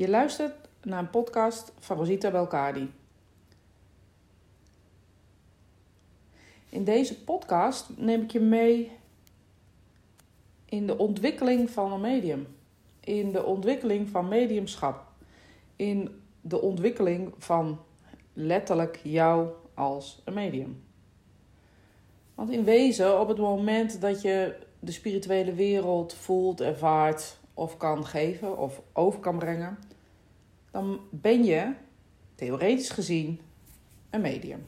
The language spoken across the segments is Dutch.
Je luistert naar een podcast van Rosita Belkadi. In deze podcast neem ik je mee in de ontwikkeling van een medium, in de ontwikkeling van mediumschap, in de ontwikkeling van letterlijk jou als een medium. Want in wezen, op het moment dat je de spirituele wereld voelt, ervaart of kan geven of over kan brengen, dan ben je, theoretisch gezien, een medium.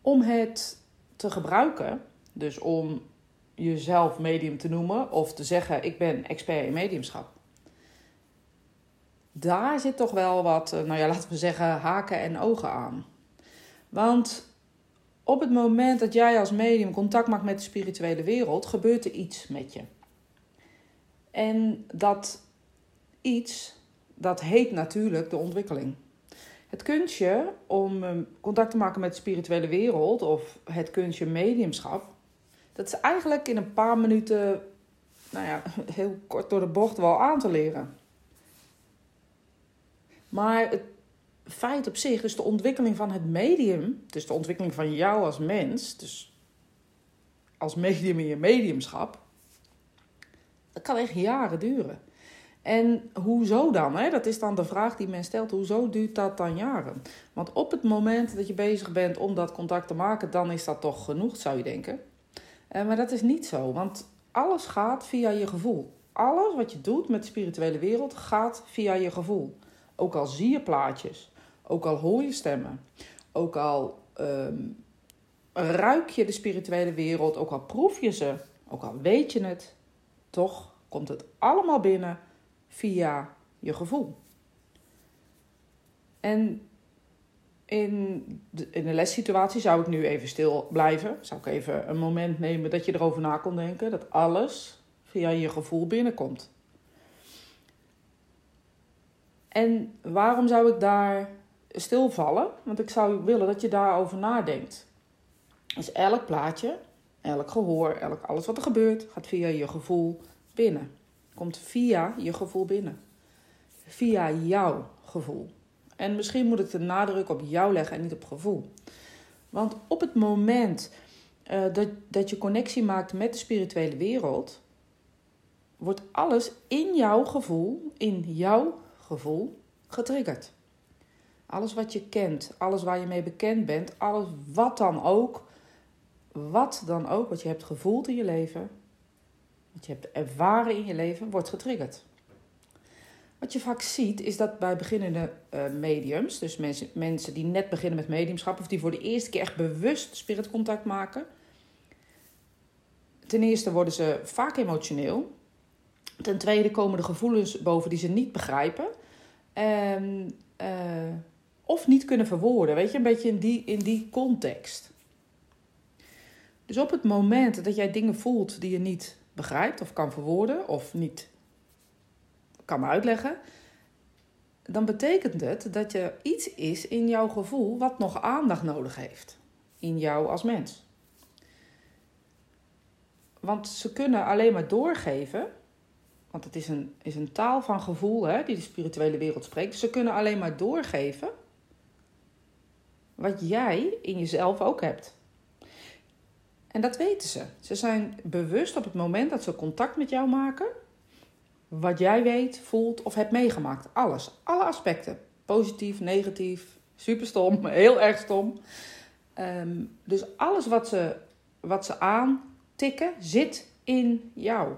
Om het te gebruiken, dus om jezelf medium te noemen of te zeggen: Ik ben expert in mediumschap. Daar zit toch wel wat, eh, nou ja, laten we zeggen, haken en ogen aan. Want op het moment dat jij als medium contact maakt met de spirituele wereld, gebeurt er iets met je. En dat iets, dat heet natuurlijk de ontwikkeling. Het kunstje om ehm, contact te maken met de spirituele wereld of het kunstje mediumschap, dat is eigenlijk in een paar minuten, nou ja, heel kort door de bocht wel aan te leren. Maar het feit op zich, dus de ontwikkeling van het medium, dus de ontwikkeling van jou als mens, dus als medium in je mediumschap, dat kan echt jaren duren. En hoezo dan? Hè? Dat is dan de vraag die men stelt. Hoezo duurt dat dan jaren? Want op het moment dat je bezig bent om dat contact te maken, dan is dat toch genoeg, zou je denken. Eh, maar dat is niet zo, want alles gaat via je gevoel. Alles wat je doet met de spirituele wereld gaat via je gevoel. Ook al zie je plaatjes, ook al hoor je stemmen, ook al ehm, ruik je de spirituele wereld, ook al proef je ze, ook al weet je het, toch komt het allemaal binnen via je gevoel. En in de, in de lessituatie zou ik nu even stil blijven. Zou ik even een moment nemen dat je erover na kon denken. Dat alles via je gevoel binnenkomt. En waarom zou ik daar stilvallen? Want ik zou willen dat je daarover nadenkt. Dus elk plaatje, elk gehoor, elk, alles wat er gebeurt, gaat via je gevoel binnen. Komt via je gevoel binnen. Via jouw gevoel. En misschien moet ik de nadruk op jou leggen en niet op gevoel. Want op het moment uh, dat, dat je connectie maakt met de spirituele wereld, wordt alles in jouw gevoel, in jouw gevoel, getriggerd. Alles wat je kent, alles waar je mee bekend bent, alles wat dan ook, wat dan ook, wat je hebt gevoeld in je leven, wat je hebt ervaren in je leven, wordt getriggerd. Wat je vaak ziet is dat bij beginnende uh, mediums, dus mensen, mensen die net beginnen met mediumschap of die voor de eerste keer echt bewust spiritcontact maken, ten eerste worden ze vaak emotioneel. Ten tweede komen de gevoelens boven die ze niet begrijpen. En, uh, of niet kunnen verwoorden. Weet je, een beetje in die, in die context. Dus op het moment dat jij dingen voelt die je niet begrijpt of kan verwoorden of niet kan uitleggen, dan betekent het dat je iets is in jouw gevoel wat nog aandacht nodig heeft. In jou als mens. Want ze kunnen alleen maar doorgeven, want het is een, is een taal van gevoel hè, die de spirituele wereld spreekt. Ze kunnen alleen maar doorgeven wat jij in jezelf ook hebt. En dat weten ze. Ze zijn bewust op het moment dat ze contact met jou maken, wat jij weet, voelt of hebt meegemaakt. Alles, alle aspecten. Positief, negatief, super stom, heel erg stom. Ehm, dus alles wat ze, wat ze aantikken zit in jou.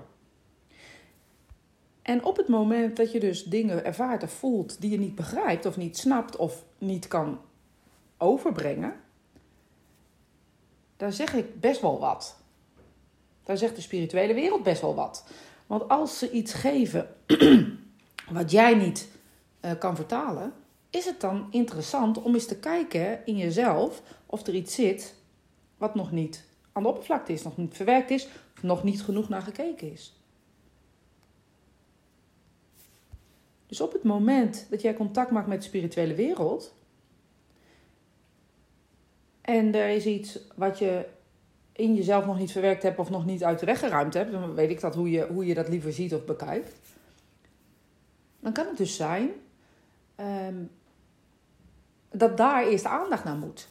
En op het moment dat je dus dingen ervaart of voelt die je niet begrijpt of niet snapt of niet kan overbrengen, daar zeg ik best wel wat. Daar zegt de spirituele wereld best wel wat. Want als ze iets geven wat jij niet uh, kan vertalen, is het dan interessant om eens te kijken in jezelf of er iets zit wat nog niet aan de oppervlakte is, nog niet verwerkt is, of nog niet genoeg naar gekeken is. Dus op het moment dat jij contact maakt met de spirituele wereld, en er is iets wat je in jezelf nog niet verwerkt hebt of nog niet uit de weg geruimd hebt, dan weet ik dat hoe je, hoe je dat liever ziet of bekijkt. dan kan het dus zijn ehm, dat daar eerst aandacht naar moet.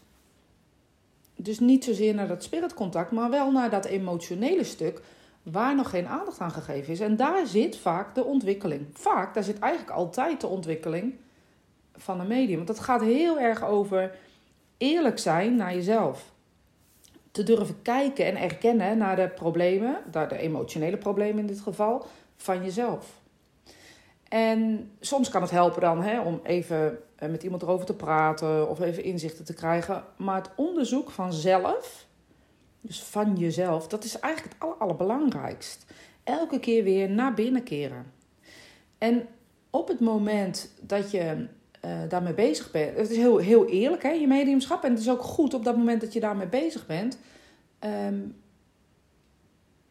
Dus niet zozeer naar dat spiritcontact, maar wel naar dat emotionele stuk waar nog geen aandacht aan gegeven is. En daar zit vaak de ontwikkeling. Vaak, daar zit eigenlijk altijd de ontwikkeling van een medium. Want dat gaat heel erg over eerlijk zijn naar jezelf. Te durven kijken en erkennen naar de problemen, naar de emotionele problemen in dit geval, van jezelf. En soms kan het helpen dan hè, om even eh, met iemand erover te praten of even inzichten te krijgen. Maar het onderzoek van zelf, dus van jezelf, dat is eigenlijk het aller, allerbelangrijkst. Elke keer weer naar binnen keren. En op het moment dat je uh, daarmee bezig bent, het is heel, heel eerlijk hè, je mediumschap. En het is ook goed op dat moment dat je daarmee bezig bent. Ehm,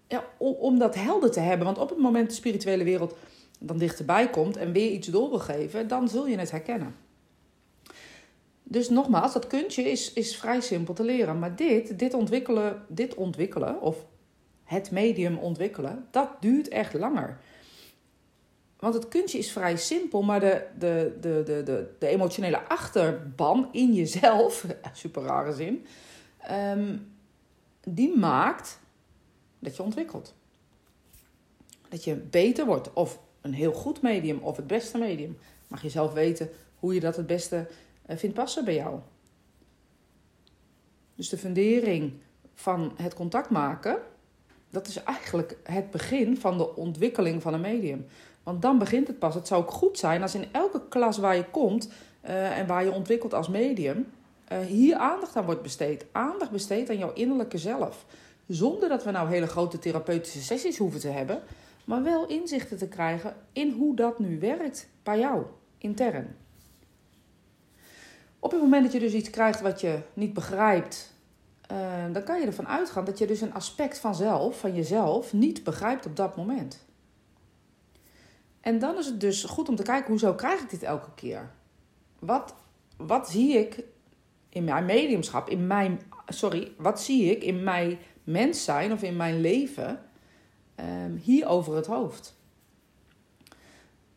ja, om, om dat helder te hebben. Want op het moment de spirituele wereld dan dichterbij komt en weer iets door wil geven, dan zul je het herkennen. Dus nogmaals, dat kunstje is, is vrij simpel te leren. Maar dit, dit ontwikkelen, dit ontwikkelen, of het medium ontwikkelen, dat duurt echt langer. Want het kunstje is vrij simpel, maar de, de, de, de, de, de emotionele achterban in jezelf, super rare zin, ehm, die maakt dat je ontwikkelt. Dat je beter wordt, of een heel goed medium of het beste medium. Mag je zelf weten hoe je dat het beste eh, vindt passen bij jou. Dus de fundering van het contact maken, dat is eigenlijk het begin van de ontwikkeling van een medium. Want dan begint het pas. Het zou ook goed zijn als in elke klas waar je komt uh, en waar je ontwikkelt als medium, uh, hier aandacht aan wordt besteed. Aandacht besteed aan jouw innerlijke zelf. Zonder dat we nou hele grote therapeutische sessies hoeven te hebben, maar wel inzichten te krijgen in hoe dat nu werkt bij jou, intern. Op het moment dat je dus iets krijgt wat je niet begrijpt, uh, dan kan je ervan uitgaan dat je dus een aspect van zelf, van jezelf, niet begrijpt op dat moment. En dan is het dus goed om te kijken, hoezo krijg ik dit elke keer? Wat, wat zie ik in mijn mediumschap, in mijn, sorry, wat zie ik in mijn mens zijn of in mijn leven um, hier over het hoofd?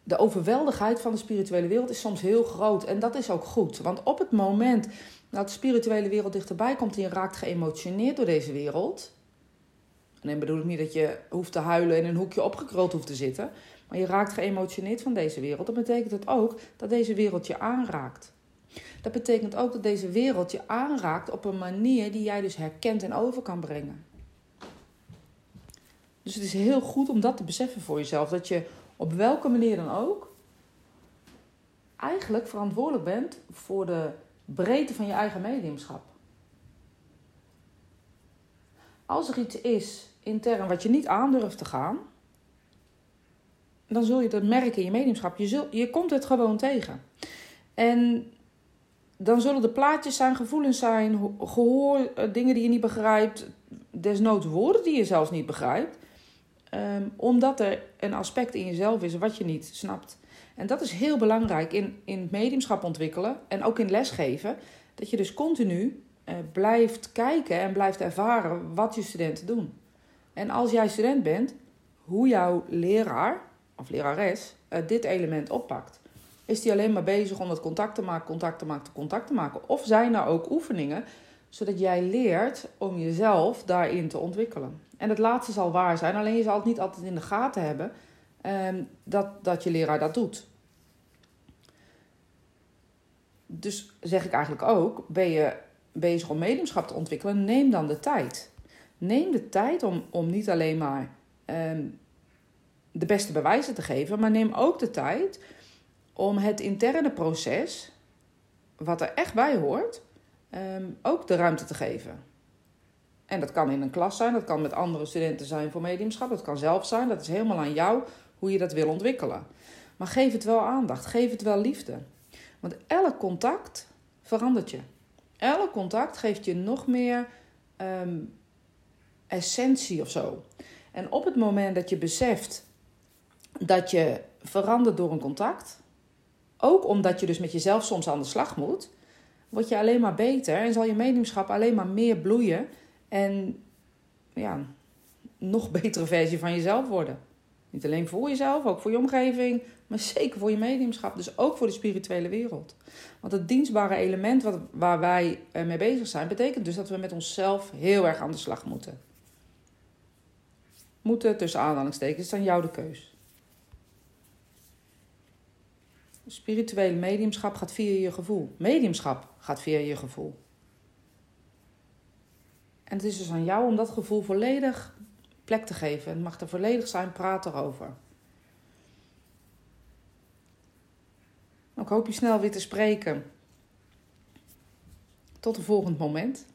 de overweldigheid van de spirituele wereld is soms heel groot. En dat is ook goed. Want op het moment dat de spirituele wereld dichterbij komt en je raakt geëmotioneerd door deze wereld. En bedoel ik niet dat je hoeft te huilen en in een hoekje opgekruld hoeft te zitten. Maar je raakt geëmotioneerd van deze wereld. Dat betekent het ook dat deze wereld je aanraakt. Dat betekent ook dat deze wereld je aanraakt op een manier die jij dus herkent en over kan brengen. Dus het is heel goed om dat te beseffen voor jezelf. Dat je op welke manier dan ook, eigenlijk verantwoordelijk bent voor de breedte van je eigen mediumschap. Als er iets is intern wat je niet aandurft te gaan, dan zul je dat merken in je mediumschap. Je, zul, je komt het gewoon tegen. En dan zullen er plaatjes zijn, gevoelens zijn, gehoor, eh, dingen die je niet begrijpt, desnoods woorden die je zelfs niet begrijpt. Um, omdat er een aspect in jezelf is wat je niet snapt. En dat is heel belangrijk in, in mediumschap ontwikkelen en ook in lesgeven. Dat je dus continu uh, blijft kijken en blijft ervaren wat je studenten doen. En als jij student bent, hoe jouw leraar of lerares uh, dit element oppakt. Is die alleen maar bezig om het contact te maken, contact te maken, contact te maken? Of zijn er ook oefeningen zodat jij leert om jezelf daarin te ontwikkelen? En het laatste zal waar zijn, alleen je zal het niet altijd in de gaten hebben um, dat, dat je leraar dat doet. Dus zeg ik eigenlijk ook, ben je bezig om mediumschap te ontwikkelen, neem dan de tijd. Neem de tijd om, om niet alleen maar um, de beste bewijzen te geven, maar neem ook de tijd om het interne proces, wat er echt bij hoort, um, ook de ruimte te geven. En dat kan in een klas zijn, dat kan met andere studenten zijn voor mediumschap, dat kan zelf zijn. Dat is helemaal aan jou hoe je dat wil ontwikkelen. Maar geef het wel aandacht, geef het wel liefde. Want elk contact verandert je. Elk contact geeft je nog meer um, essentie of zo. En op het moment dat je beseft dat je verandert door een contact, ook omdat je dus met jezelf soms aan de slag moet, word je alleen maar beter en zal je mediumschap alleen maar meer bloeien en ja, nog betere versie van jezelf worden. Niet alleen voor jezelf, ook voor je omgeving, maar zeker voor je mediumschap. Dus ook voor de spirituele wereld. Want het dienstbare element wat, waar wij eh, mee bezig zijn, betekent dus dat we met onszelf heel erg aan de slag moeten. Moeten tussen aanhalingstekens, is dan jou de keus. Spirituele mediumschap gaat via je gevoel. Mediumschap gaat via je gevoel. En het is dus aan jou om dat gevoel volledig plek te geven. Het mag er volledig zijn, praat erover. Ik hoop je snel weer te spreken. Tot een volgend moment.